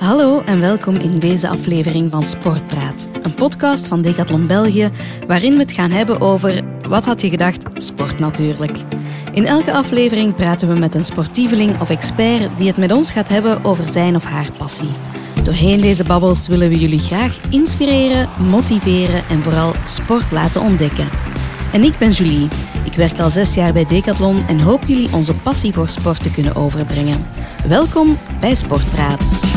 Hallo en welkom in deze aflevering van Sportpraat, een podcast van Decathlon België, waarin we het gaan hebben over, wat had je gedacht, sport natuurlijk. In elke aflevering praten we met een sportieveling of expert die het met ons gaat hebben over zijn of haar passie. Doorheen deze babbels willen we jullie graag inspireren, motiveren en vooral sport laten ontdekken. En ik ben Julie. Ik werk al zes jaar bij Decathlon en hoop jullie onze passie voor sport te kunnen overbrengen. Welkom bij Sportpraat.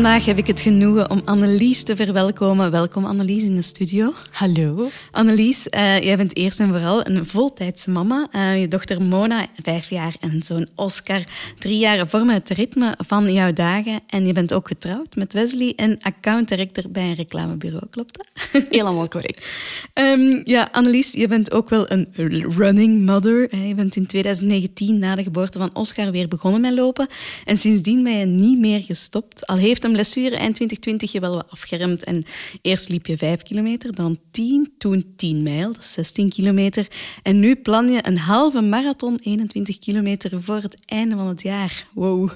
Vandaag heb ik het genoegen om Annelies te verwelkomen. Welkom Annelies in de studio. Hallo. Annelies, uh, jij bent eerst en vooral een voltijdse mama. Uh, je dochter Mona, vijf jaar, en zoon Oscar, drie jaar, vormen het ritme van jouw dagen. En je bent ook getrouwd met Wesley en account director bij een reclamebureau, klopt dat? Helemaal correct. um, ja, Annelies, je bent ook wel een running mother. Je bent in 2019 na de geboorte van Oscar weer begonnen met lopen. En sindsdien ben je niet meer gestopt. Al heeft een blessure eind 2020 je wel wat afgeremd. En eerst liep je 5 kilometer, dan 10, toen 10 mijl, dat is 16 kilometer. En nu plan je een halve marathon, 21 kilometer, voor het einde van het jaar. Wow.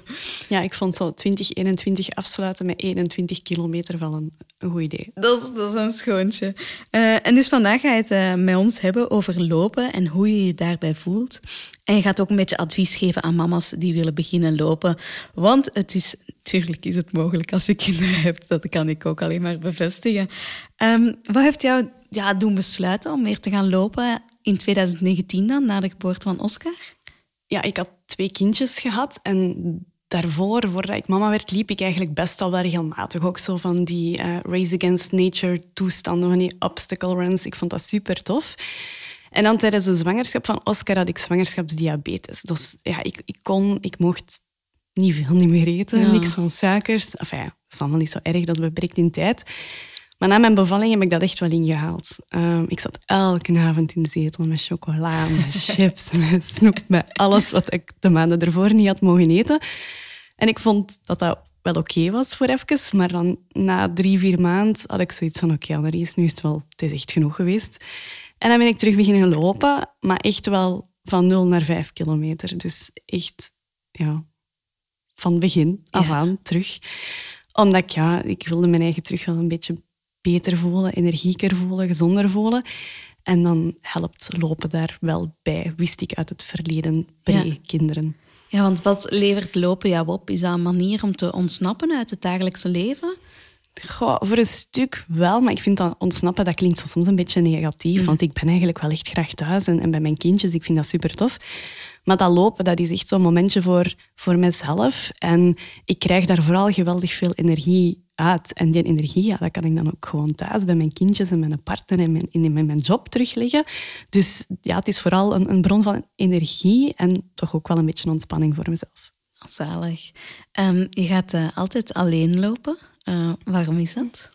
Ja, ik vond zo 2021 afsluiten met 21 kilometer wel een, een goed idee. Dat is, dat is een schoontje. Uh, en dus vandaag ga je het uh, met ons hebben over lopen en hoe je je daarbij voelt. En je gaat ook een beetje advies geven aan mama's die willen beginnen lopen. Want het is, natuurlijk is het mogelijk als je kinderen hebt. Dat kan ik ook alleen maar bevestigen. Um, wat heeft jou ja, doen besluiten om weer te gaan lopen in 2019 dan, na de geboorte van Oscar? Ja, ik had twee kindjes gehad en daarvoor, voordat ik mama werd, liep ik eigenlijk best al wel regelmatig. Ook zo van die uh, race against nature toestanden, van die obstacle runs. Ik vond dat super tof. En dan tijdens de zwangerschap van Oscar had ik zwangerschapsdiabetes. Dus ja, ik, ik kon, ik mocht niet veel niet meer eten, ja. niks van suikers. Enfin, ja, dat is allemaal niet zo erg, dat beperkt in tijd. Maar na mijn bevalling heb ik dat echt wel ingehaald. Um, ik zat elke avond in de zetel met chocola, met chips, met snoep, met alles wat ik de maanden ervoor niet had mogen eten. En ik vond dat dat wel oké okay was voor even. Maar dan na drie, vier maanden had ik zoiets van oké, okay, Annelies, nu is het wel, het is echt genoeg geweest. En dan ben ik terug beginnen lopen, maar echt wel van 0 naar 5 kilometer. Dus echt, ja, van begin af aan ja. terug. Omdat ik, ja, ik wilde mijn eigen terug wel een beetje beter voelen, energieker voelen, gezonder voelen. En dan helpt lopen daar wel bij, wist ik uit het verleden bij ja. kinderen. Ja, want wat levert lopen jou op? Is dat een manier om te ontsnappen uit het dagelijkse leven? Goh, voor een stuk wel, maar ik vind dat ontsnappen, dat klinkt soms een beetje negatief. Mm. Want ik ben eigenlijk wel echt graag thuis en, en bij mijn kindjes, ik vind dat super tof. Maar dat lopen, dat is echt zo'n momentje voor, voor mezelf. En ik krijg daar vooral geweldig veel energie uit. En die energie, ja, dat kan ik dan ook gewoon thuis bij mijn kindjes en mijn partner en mijn, in, in mijn job terugleggen. Dus ja, het is vooral een, een bron van energie en toch ook wel een beetje ontspanning voor mezelf. Zalig. Um, je gaat uh, altijd alleen lopen. Uh, waarom is dat?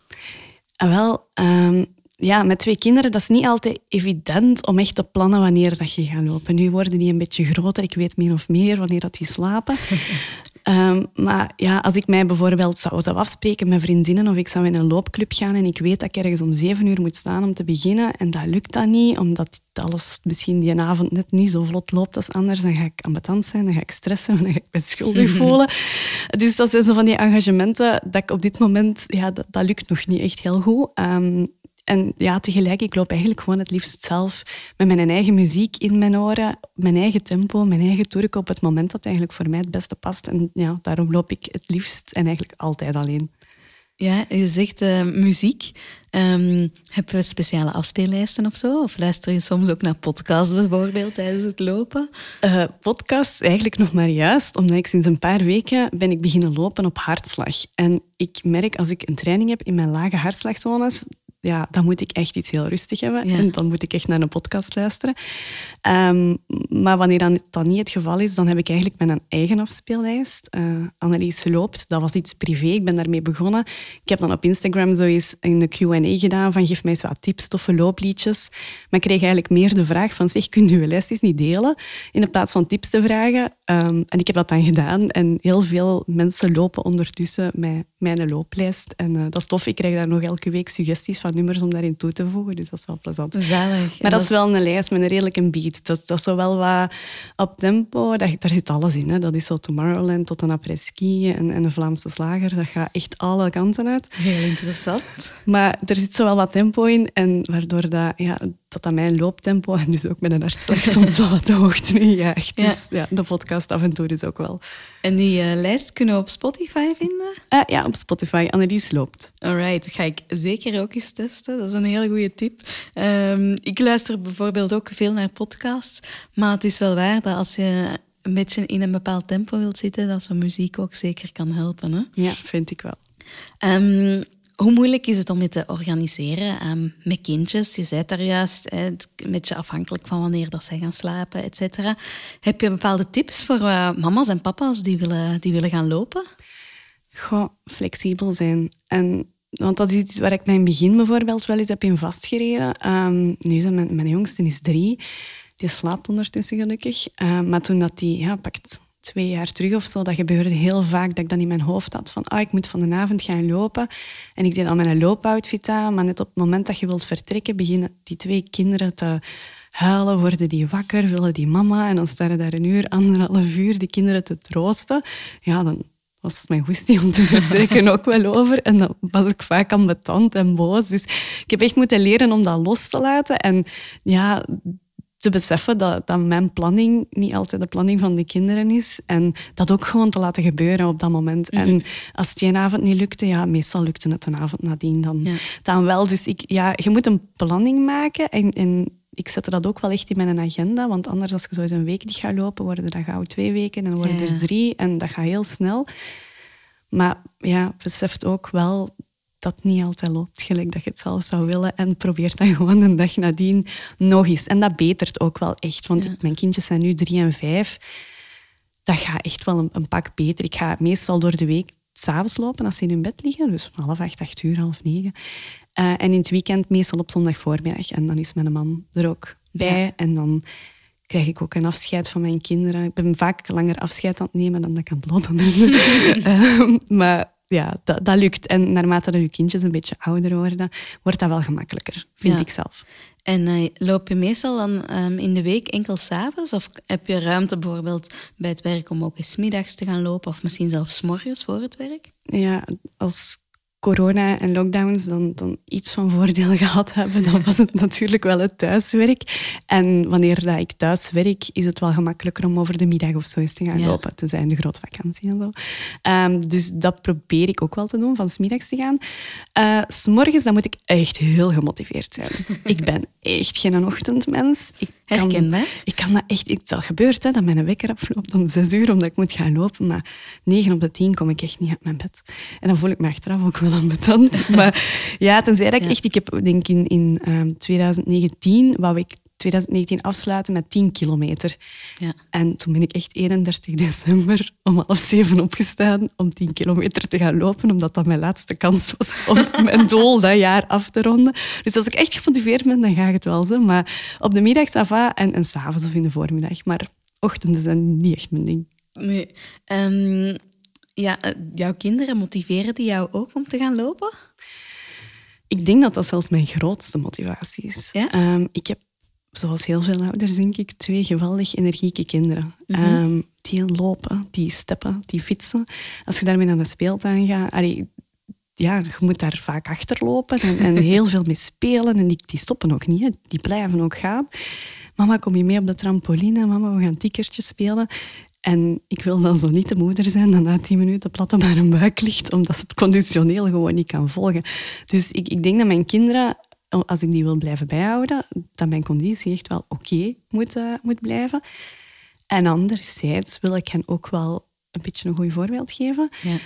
Uh, wel, um, ja, met twee kinderen, dat is niet altijd evident om echt te plannen wanneer dat je gaat lopen. Nu worden die een beetje groter, ik weet meer of meer wanneer dat die slapen. um, maar ja, als ik mij bijvoorbeeld zou, zou afspreken met vriendinnen of ik zou in een loopclub gaan en ik weet dat ik ergens om zeven uur moet staan om te beginnen en dat lukt dan niet, omdat alles misschien die avond net niet zo vlot loopt als anders, dan ga ik ambetant zijn, dan ga ik stressen, dan ga ik me schuldig voelen. dus dat zijn zo van die engagementen dat ik op dit moment, ja, dat, dat lukt nog niet echt heel goed. Um, en ja, tegelijk, ik loop eigenlijk gewoon het liefst zelf met mijn eigen muziek in mijn oren, mijn eigen tempo, mijn eigen toerk op het moment dat eigenlijk voor mij het beste past. En ja, daarom loop ik het liefst en eigenlijk altijd alleen. Ja, je zegt uh, muziek. Um, heb je speciale afspeellijsten of zo? Of luister je soms ook naar podcasts bijvoorbeeld tijdens het lopen? Uh, podcasts eigenlijk nog maar juist, omdat ik sinds een paar weken ben ik beginnen lopen op hartslag. En ik merk als ik een training heb in mijn lage hartslagzones, ja, dan moet ik echt iets heel rustig hebben. En dan moet ik echt naar een podcast luisteren. Ehm, maar wanneer dan, dat niet het geval is, dan heb ik eigenlijk mijn eigen afspeellijst. Uh, Annelies loopt, dat was iets privé. Ik ben daarmee begonnen. Ik heb dan op Instagram zo eens een Q&A gedaan van geef mij eens wat tips, toffe loopliedjes. Maar ik kreeg eigenlijk meer de vraag van zeg, kun je uw lijst eens niet delen? In plaats van tips te vragen. Ehm, en ik heb dat dan gedaan. En heel veel mensen lopen ondertussen met mijn looplijst. En uh, dat is tof. Ik krijg daar nog elke week suggesties van nummers om daarin toe te voegen. Dus dat is wel plezant. Zalig. Maar dat, is wel een lijst met een redelijke beat. Dat, dat is zo wel wat op tempo. Dat, daar zit alles in. Hè. Dat is zo Tomorrowland tot een après-ski en, en, een Vlaamse slager. Dat gaat echt alle kanten uit. Heel interessant. Maar er zit zo wel wat tempo in. En waardoor dat, ja, dat aan mijn looptempo en dus ook met een hartslag soms wel wat de hoogte in jaagt. Dus ja, de podcast af en toe dus ook wel. En die uh, lijst kunnen we op Spotify vinden? Uh, ja, op Spotify. Annelies loopt. Alright, ga ik zeker ook eens testen. Dat is een hele goede tip. Um, ik luister bijvoorbeeld ook veel naar podcasts, maar het is wel waar dat als je een beetje in een bepaald tempo wilt zitten, dat zo'n muziek ook zeker kan helpen. Hè? Ja, vind ik wel. Um, hoe moeilijk is het om je te organiseren um, met kindjes? Je zei daar juist, hè, een beetje afhankelijk van wanneer dat zij gaan slapen, et cetera. Heb je bepaalde tips voor uh, mama's en papa's die willen, die willen gaan lopen? Gewoon flexibel zijn. En, want dat is iets waar ik mijn begin bijvoorbeeld wel eens heb in vastgereden. Um, nu is mijn, jongste is drie. Die slaapt ondertussen gelukkig. Uh, maar toen dat die ja, pakt twee jaar terug of zo, dat gebeurde heel vaak dat ik dan in mijn hoofd had van ah, ik moet van de avond gaan lopen. En ik deed al mijn loopoutfit aan, maar net op het moment dat je wilt vertrekken, beginnen die twee kinderen te huilen, worden die wakker, willen die mama. En dan staan daar een uur, anderhalf uur die kinderen te troosten. Ja, dan was mijn goesting om te vertrekken ook wel over. En dan was ik vaak ambetant en boos. Dus ik heb echt moeten leren om dat los te laten. En ja, te beseffen dat, dat mijn planning niet altijd de planning van de kinderen is. En dat ook gewoon te laten gebeuren op dat moment. En mhm. als het een avond niet lukte, ja, meestal lukte het een avond nadien dan, dan wel. Dus ik, ja, je moet een planning maken. En, en ik zette dat ook wel echt in mijn agenda. Want anders, als je zo eens een week niet gaat lopen, worden dat gauw twee weken. En dan worden er drie. En dat gaat heel snel. Maar ja, beseft ook wel dat niet altijd loopt gelijk dat je het zelf zou willen. En probeer dan gewoon een dag nadien nog eens. En dat betert ook wel echt. Want mijn kindjes zijn nu drie en vijf. Dat gaat echt wel een, een pak beter. Ik ga meestal door de week s'avonds lopen als ze in hun bed liggen. Dus half acht, acht uur, half negen. Uh, en in het weekend meestal op zondag voormiddag. En dan is mijn man er ook bij. En dan krijg ik ook een afscheid van mijn kinderen. Ik ben vaak langer afscheid aan het nemen dan dat ik aan het lopen ben. uh, maar ja, dat, dat lukt. En naarmate dat je kindjes een beetje ouder worden, wordt dat wel gemakkelijker, vind ik zelf. En uh, loop je meestal dan um, in de week enkel s'avonds? Of heb je ruimte bijvoorbeeld bij het werk om ook eens middags te gaan lopen? Of misschien zelfs morgens voor het werk? Ja, als corona en lockdowns dan, dan iets van voordeel gehad hebben, dan was het natuurlijk wel het thuiswerk. En wanneer dat ik thuis werk, is het wel gemakkelijker om over de middag of zo eens te gaan lopen. Tenzij in de grote vakantie en zo. Um, dus dat probeer ik ook wel te doen, van smiddags te gaan. Uh, s morgens dan moet ik echt heel gemotiveerd zijn. ik ben echt geen ochtendmens. Ik kan, Ik kan dat echt... Het is al gebeurd hè, dat mijn wekker afloopt om zes uur, omdat ik moet gaan lopen. Maar negen op de tien kom ik echt niet uit mijn bed. En dan voel ik me achteraf ook wel ambetant. maar ja, tenzij dat ik echt... Ik heb denk in, in um, ehm, 2019, wou ik 2019 afsluiten met 10 kilometer. Ja. En toen ben ik echt 31 december om half zeven opgestaan om 10 kilometer te gaan lopen, omdat dat mijn laatste kans was om mijn doel dat jaar af te ronden. Dus als ik echt gemotiveerd ben, dan gaat het wel zo. Maar op de middag, sava en, en s'avonds of in de voormiddag. Maar ochtenden zijn niet echt mijn ding. Nee. Um, ja, eh, jouw kinderen motiveren die jou ook om te gaan lopen? Ik denk dat dat zelfs mijn grootste motivatie is. Ja? Um, ik heb zoals heel veel ouders, denk ik, twee geweldig energieke kinderen. Mm die lopen, die steppen, die fietsen. Als je daarmee naar de speeltuin gaat, ja, je moet daar vaak achterlopen en, en heel veel mee spelen. En die, die stoppen ook niet, die blijven ook gaan. Mama, kom je mee op de trampoline? Mama, we gaan tikkertjes spelen. En ik wil dan zo niet de moeder zijn dat na tien minuten plat op haar buik ligt, omdat ze het conditioneel gewoon niet kan volgen. Dus ik, ik denk dat mijn kinderen als ik die wil blijven bijhouden, dat mijn conditie echt wel oké moet, uh, moet blijven. En anderzijds wil ik hen ook wel een beetje een goed voorbeeld geven ja.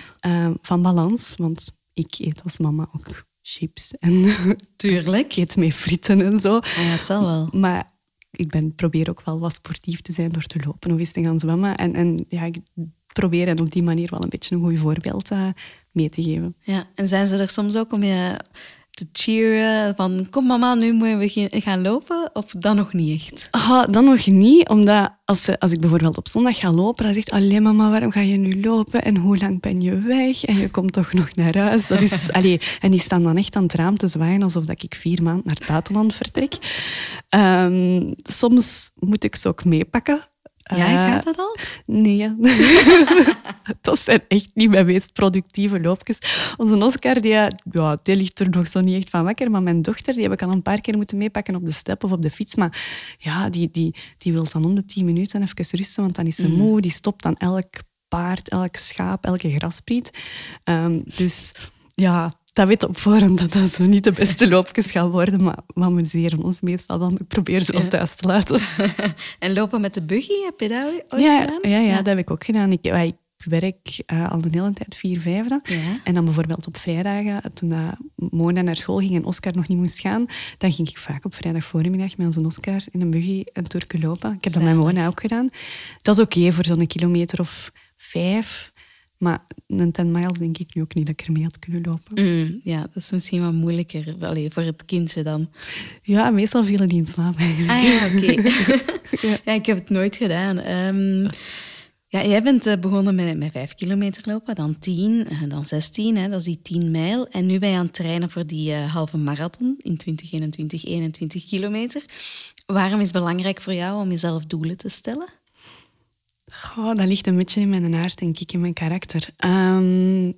uh, van balans. Want ik eet als mama ook chips en Tuurlijk. eet mee frieten en zo. Ah, ja, het zal wel. Maar ik ben, probeer ook wel wat sportief te zijn door te lopen of eens te gaan zwemmen. En, en ja, ik probeer hen op die manier wel een beetje een goed voorbeeld uh, mee te geven. Ja, en zijn ze er soms ook om je te cheeren van kom mama, nu moeten we gaan lopen? Of dan nog niet echt? Ah, dan nog niet, omdat als, als ik bijvoorbeeld op zondag ga lopen, dan zegt alleen mama, waarom ga je nu lopen? En hoe lang ben je weg? En je komt toch nog naar huis? Dat is, allee, en die staan dan echt aan het raam te zwaaien alsof dat ik vier maanden naar het buitenland vertrek. Um, soms moet ik ze ook meepakken. Ja, uh, gaat dat al? Nee. dat zijn echt niet mijn meest productieve loopjes. Onze Oscar, die, ja, die ligt er nog zo niet echt van wakker. Maar mijn dochter, die heb ik al een paar keer moeten meepakken op de step of op de fiets. Maar ja, die, die, die wil dan om de tien minuten even rusten, want dan is ze moe. Die stopt dan elk paard, elk schaap, elke graspriet. Um, dus ja, dat weet op voorhand dat dat zo niet de beste loopjes gaan worden, maar we amuseren ons meestal wel. Ik probeer ze wel thuis te laten. en lopen met de buggy, heb je dat ooit ja, gedaan? Ja, ja, dat heb ik ook gedaan. Ik, ik werk uh, al een hele tijd vier vijfde. Ja. En dan bijvoorbeeld op vrijdagen, toen uh, Mona naar school ging en Oscar nog niet moest gaan, dan ging ik vaak op vrijdag voormiddag met onze Oscar in een buggy een toerke lopen. Ik heb dat met Mona ook gedaan. Dat is oké okay voor zo'n kilometer of vijf. Maar een 10 miles denk ik nu ook niet dat ik ermee had kunnen lopen. Mm, ja, dat is misschien wat moeilijker Allee, voor het kindje dan. Ja, meestal vielen die in slaap eigenlijk. Ah ja, oké. ja. ja. ik heb het nooit gedaan. Um, ja, jij bent uh, begonnen met, met 5 kilometer lopen, dan 10, uh, dan 16, hè, dat is die 10 mijl. En nu ben je aan het trainen voor die uh, halve marathon in 2021, 21 kilometer. Waarom is het belangrijk voor jou om jezelf doelen te stellen? Goh, dat ligt een beetje in mijn aard, denk ik, in mijn karakter. Um,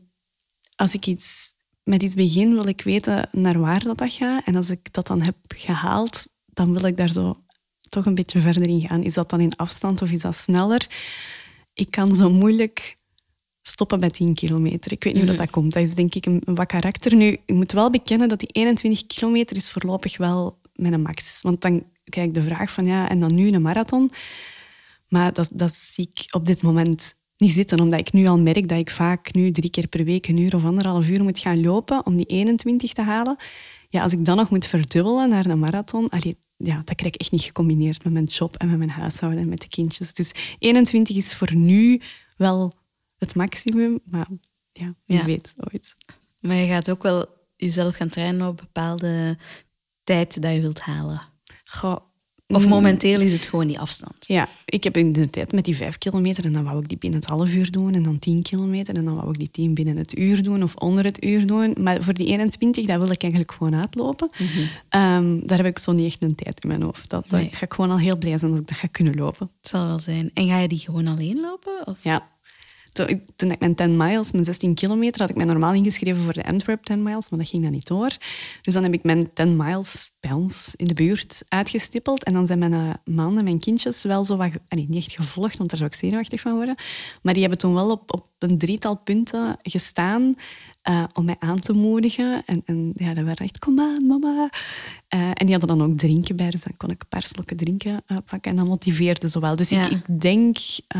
als ik iets, met iets begin, wil ik weten naar waar dat, gaat. En als ik dat dan heb gehaald, dan wil ik daar zo toch een beetje verder in gaan. Is dat dan in afstand of is dat sneller? Ik kan zo moeilijk stoppen bij 10 kilometer. Ik weet niet hoe dat, dat komt. Dat is denk ik een, een wat karakter. Nu, ik moet wel bekennen dat die 21 kilometer is voorlopig wel mijn max. Want dan krijg ik de vraag van, ja, en dan nu een marathon? Maar dat, dat zie ik op dit moment niet zitten, omdat ik nu al merk dat ik vaak nu drie keer per week een uur of anderhalf uur moet gaan lopen om die 21 te halen. Ja, als ik dan nog moet verdubbelen naar een marathon, allee, ja, dat krijg ik echt niet gecombineerd met mijn job en met mijn huishouden en met de kindjes. Dus 21 is voor nu wel het maximum, maar ja, wie ja. weet ooit. Maar je gaat ook wel jezelf gaan trainen op bepaalde tijd dat je wilt halen. Goh, of momenteel is het gewoon die afstand? Ja, ik heb in de tijd met die vijf kilometer en dan wou ik die binnen het half uur doen en dan tien kilometer en dan wou ik die tien binnen het uur doen of onder het uur doen. Maar voor die 21, dat wil ik eigenlijk gewoon uitlopen. Mm -hmm. um, daar heb ik zo niet echt een tijd in mijn hoofd. Dat, nee. ga ik gewoon al heel blij zijn dat ik dat ga kunnen lopen. Het zal wel zijn. En ga je die gewoon alleen lopen? Of? Ja, toen, ik mijn 10 miles, mijn 16 kilometer, had ik mij normaal ingeschreven voor de Antwerp 10 miles, maar dat ging dan niet door. Dus dan heb ik mijn 10 miles bij ons in de buurt uitgestippeld. En dan zijn mijn uh, man en mijn kindjes wel zo wat... Allee, niet echt gevolgd, want daar zou ik zenuwachtig van worden. Maar die hebben toen wel op, op een drietal punten gestaan uh, om mij aan te moedigen. En, en ja, dat waren echt, kom aan, mama. Uh, en die hadden dan ook drinken bij, dus dan kon ik een paar slokken drinken uh, pakken. En dat motiveerde zo wel. Dus ja. ik, ik, denk, het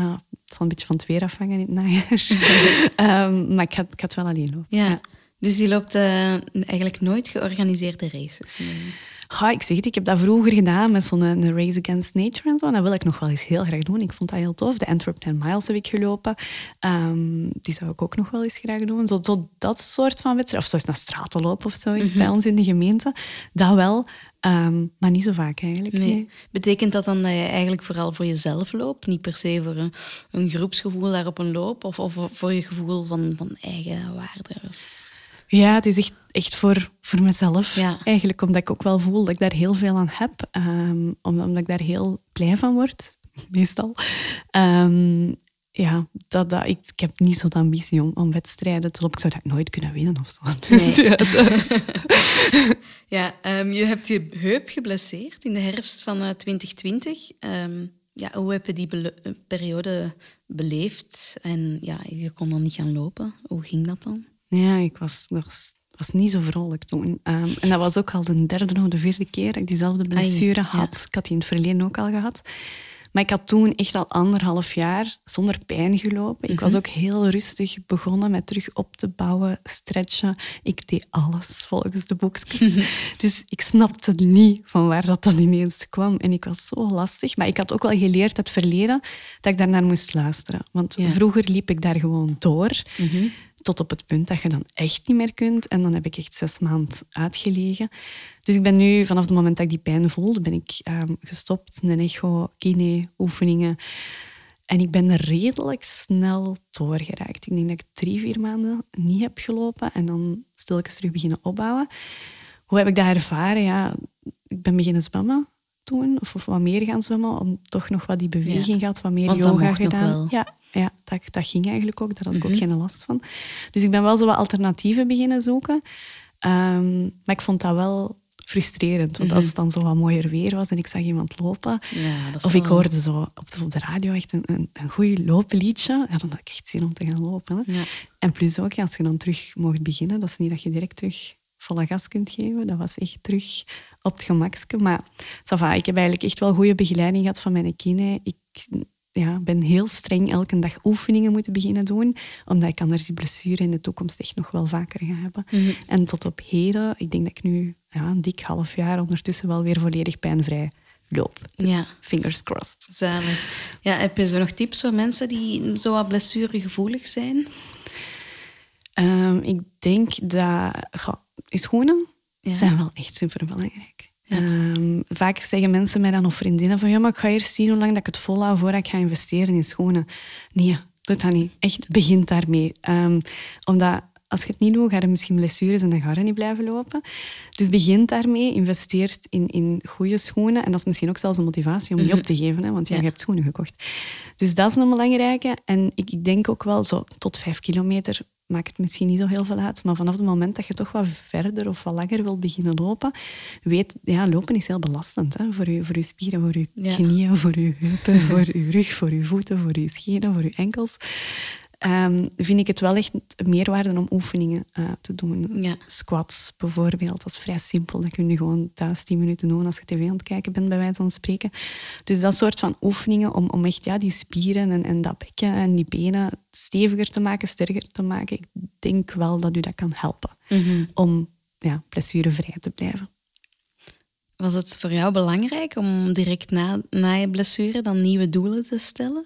zal een beetje van het weer afhangen in het najaar. um, maar ik ga, ik wel alleen lopen. Ja. ja. Dus je loopt eigenlijk nooit georganiseerde races mee? Ja, ik zeg het, ik heb dat vroeger gedaan met zo'n Race Against Nature en zo. En dat wil ik nog wel eens heel graag doen. Ik vond dat heel tof. De Antwerp 10 Miles heb ik gelopen. Um, die zou ik ook nog wel eens graag doen. Zo, zo dat soort van wedstrijd. Of zoals naar straten lopen of zoiets Mhm. mm -hmm. bij ons in de gemeente. Dat wel, um, maar niet zo vaak eigenlijk. Nee. nee. Betekent dat dan dat je eigenlijk vooral voor jezelf loopt? Niet per se voor een, een groepsgevoel daar op een loop? Of, of voor je gevoel van, van eigen waarde? Ja, het is echt, echt voor, voor mezelf. Ja. Eigenlijk omdat ik ook wel voel dat ik daar heel veel aan heb. Um, omdat ik daar heel blij van word, meestal. Um, ja, dat, dat, ik, ik heb niet zo'n ambitie om, om wedstrijden te lopen. Ik zou dat nooit kunnen winnen of zo. Dus, ja, Ja, ehm, je hebt je heup geblesseerd in de herfst van eh, 2020. Ehm, ja, hoe heb je die eh, periode beleefd? En ja, je kon dan niet gaan lopen. Hoe ging dat dan? Ja, ik was, was, was niet zo vrolijk toen. Um, en dat was ook al de derde of de vierde keer dat ik diezelfde blessure had. Ik had die in het verleden ook al gehad. Maar ik had toen echt al anderhalf jaar zonder pijn gelopen. Ik was Mhm. ook heel rustig begonnen met terug op te bouwen, stretchen. Ik deed alles volgens de boekjes. dus ik snapte niet van waar dat dan ineens kwam. En ik was zo lastig. Maar ik had ook wel geleerd uit het verleden dat ik daarnaar moest luisteren. Want Ja. vroeger liep ik daar gewoon door. Mhm. Tot op het punt dat je dan echt niet meer kunt. En dan heb ik echt zes maanden uitgelegen. Dus ik ben nu, vanaf het moment dat ik die pijn voelde, ben ik ehm, gestopt. Een echo, kine, oefeningen. En ik ben redelijk snel doorgeraakt. Ik denk dat ik drie, vier maanden niet heb gelopen. En dan stilletjes terug beginnen opbouwen. Hoe heb ik dat ervaren? Ja, ik ben beginnen zwemmen toen. Of, of wat meer gaan zwemmen. Om toch nog wat die beweging gehad. Wat meer Want yoga gedaan. Ja, ja dat, dat ging eigenlijk ook. Daar had ik Mhm. ook geen last van. Dus ik ben wel zo wat alternatieven beginnen zoeken. Ehm, maar ik vond dat wel frustrerend. Want Mhm. als het dan zo wat mooier weer was en ik zag iemand lopen... Ja, Of ik wel- hoorde zo op de, op de radio echt een, een, een goed lopenliedje. Ja, dan had ik echt zin om te gaan lopen. Hè. Ja. En plus ook, als je dan terug mocht beginnen, dat is niet dat je direct terug volle gas kunt geven. Dat was echt terug op het gemakske. Maar ik heb eigenlijk echt wel goede begeleiding gehad van mijn kine. Ik ja, ben heel streng elke dag oefeningen moeten beginnen doen, omdat ik anders die blessure in de toekomst echt nog wel vaker ga hebben. Mhm. En tot op heden, ik denk dat ik nu ja, een dik half jaar ondertussen wel weer volledig pijnvrij loop. Dus Ja. fingers crossed. Zalig. Ja, heb je zo nog tips voor mensen die zo wat blessuregevoelig zijn? Ehm, ik denk dat goh, schoenen Ja. zijn wel echt superbelangrijk. Ehm, vaak zeggen mensen mij dan of vriendinnen van ja, maar ik ga eerst zien hoe lang dat ik het volhoud voordat ik ga investeren in schoenen. Nee, doe dat niet. Echt, begin daarmee. Ehm, omdat als je het niet doet, ga je misschien blessures en dan ga je niet blijven lopen. Dus begin daarmee, investeert in, in goede schoenen. En dat is misschien ook zelfs een motivatie om niet op te geven, hè, want ja, Ja. je hebt schoenen gekocht. Dus dat is een belangrijke. En ik, ik denk ook wel, zo tot vijf kilometer maakt het misschien niet zo heel veel uit. Maar vanaf het moment dat je toch wat verder of wat langer wilt beginnen lopen, weet, ja, lopen is heel belastend hè, voor, je, voor je spieren, voor je Ja. knieën, voor je heupen, voor je rug, voor je voeten, voor je schenen, voor je enkels. Ehm, vind ik het wel echt meerwaarde om oefeningen eh, te doen. Ja. Squats bijvoorbeeld, dat is vrij simpel. Dat kun je gewoon thuis 10 minuten doen als je tv aan het kijken bent, bij wijze van spreken. Dus dat soort van oefeningen om, om echt ja, die spieren en, en dat bekken en die benen steviger te maken, sterker te maken. Ik denk wel dat u dat kan helpen Mhm. om ja, blessurevrij te blijven. Was het voor jou belangrijk om direct na, na je blessure dan nieuwe doelen te stellen?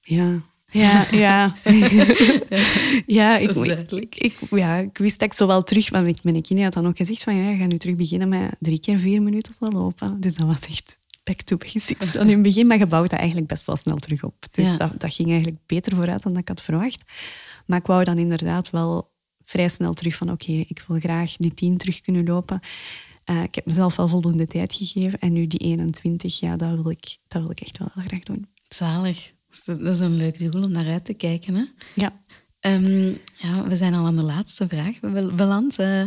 Ja, ja, ja. ja, ik, ik, ik, ja, ik wist dat ik zo wel terug... Want ik- mijn kine had dan ook gezegd van... Ja, je gaat nu terug beginnen met drie keer vier minuten te lopen. Dus dat was echt back to basics in het begin. Maar je bouwt dat eigenlijk best wel snel terug op. Dus Ja. dat, dat ging eigenlijk beter vooruit dan dat ik had verwacht. Maar ik wou dan inderdaad wel vrij snel terug van... Oké, ik wil graag die tien terug kunnen lopen. Eh, ik heb mezelf wel voldoende tijd gegeven. En nu die 21, ja, dat wil ik, dat wil ik echt wel heel graag doen. Zalig. Dus dat dat is een leuk doel om naar uit te kijken. Hè? Ja. Ehm, ja, we zijn al aan de laatste vraag be- beland. Eh,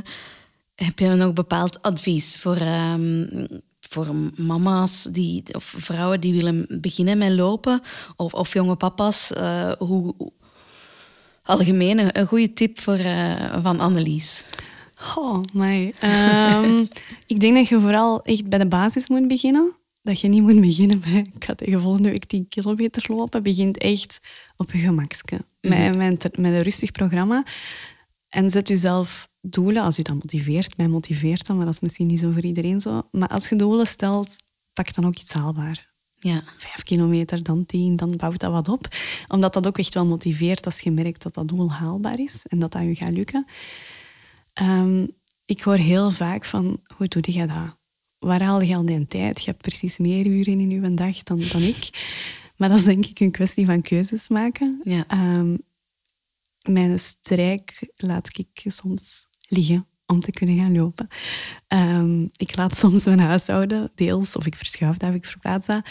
heb je nog bepaald advies voor, ehm, voor mama's die, of vrouwen die willen beginnen met lopen? Of, of jonge papa's? eh, hoe, algemeen een, een goede tip voor, eh, van Annelies. Oh, my. Ehm, ik denk dat je vooral echt bij de basis moet beginnen. Dat je niet moet beginnen met, ik ga tegen volgende week 10 kilometer lopen. Begint echt op je gemakske. Met, met, een- met een rustig programma. En zet jezelf doelen, als je dat motiveert. Mij motiveert dat, maar dat is misschien niet zo voor iedereen zo. Maar als je doelen stelt, pak dan ook iets haalbaar. Ja, Vijf kilometer, dan tien, dan bouwt dat wat op. Omdat dat ook echt wel motiveert als je merkt dat dat doel haalbaar is en dat dat je gaat lukken. Ehm, ik hoor heel vaak van, hoe doe je dat? Waar haal je al die tijd? Je hebt precies meer uren in je dag dan, dan ik. Maar dat is denk ik een kwestie van keuzes maken. Ja. Ehm, mijn strijk laat ik soms liggen om te kunnen gaan lopen. Ehm, ik laat soms mijn huishouden, deels, of ik verschuif dat of ik verplaats dat,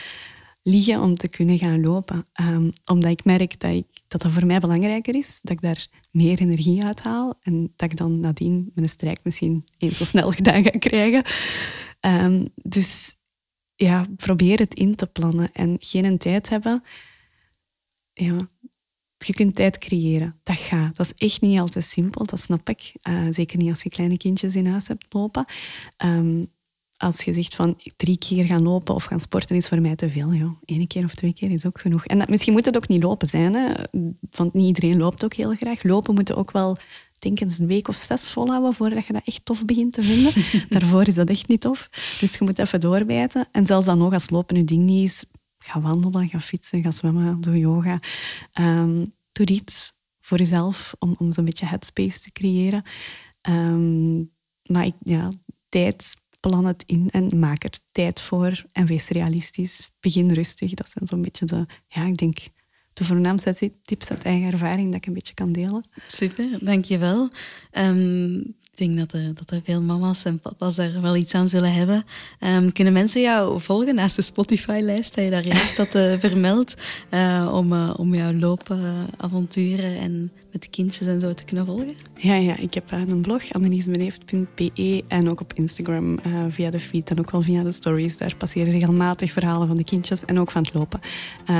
liggen om te kunnen gaan lopen. Ehm, omdat ik merk dat, ik, dat dat voor mij belangrijker is, dat ik daar meer energie uit haal en dat ik dan nadien mijn strijk misschien eens zo snel gedaan ga krijgen. Ehm, dus ja, probeer het in te plannen en geen tijd hebben. Ja, je kunt tijd creëren. Dat gaat. Dat is echt niet altijd simpel, dat snap ik. Eh, zeker niet als je kleine kindjes in huis hebt lopen. Ehm, als je zegt van drie keer gaan lopen of gaan sporten is voor mij te veel. Joh. Eén keer of twee keer is ook genoeg. En misschien moet het ook niet lopen zijn, hè? want niet iedereen loopt ook heel graag. Lopen moet ook wel, denk eens een week of zes volhouden voordat je dat echt tof begint te vinden. Daarvoor is dat echt niet tof. Dus je moet even doorbijten. En zelfs dan nog, als lopen je ding niet is, ga wandelen, ga fietsen, ga zwemmen, doe yoga. Um, doe iets voor jezelf om, om zo'n beetje headspace te creëren. Um, maar ik, ja, tijd plan het in en maak er tijd voor en wees realistisch. Begin rustig. Dat zijn zo'n beetje de, ja, ik denk, de voornaamste tips uit eigen ervaring dat ik een beetje kan delen. Super, dankjewel. Um, ik denk dat er, dat er veel mama's en papa's daar wel iets aan zullen hebben. Um, kunnen mensen jou volgen naast de Spotify-lijst, dat je daar juist dat uh, vermeldt, uh, om, om jouw loopavonturen en met de kindjes en zo te kunnen volgen? Ja, ja ik heb een blog, anneliesbeneeft.be en ook op Instagram via de feed en ook wel via de stories. Daar passeren regelmatig verhalen van de kindjes en ook van het lopen.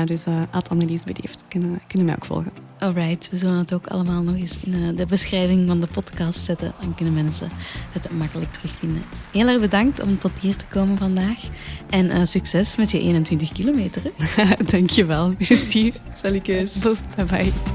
dus uh, Annelies kunnen, kunnen mij ook volgen. Alright, we zullen het ook allemaal nog eens in de beschrijving van de podcast zetten. Dan kunnen mensen het makkelijk terugvinden. Heel erg bedankt om tot hier te komen vandaag. En uh, succes met je 21 kilometer. Dankjewel. Merci. Salut, Bye bye.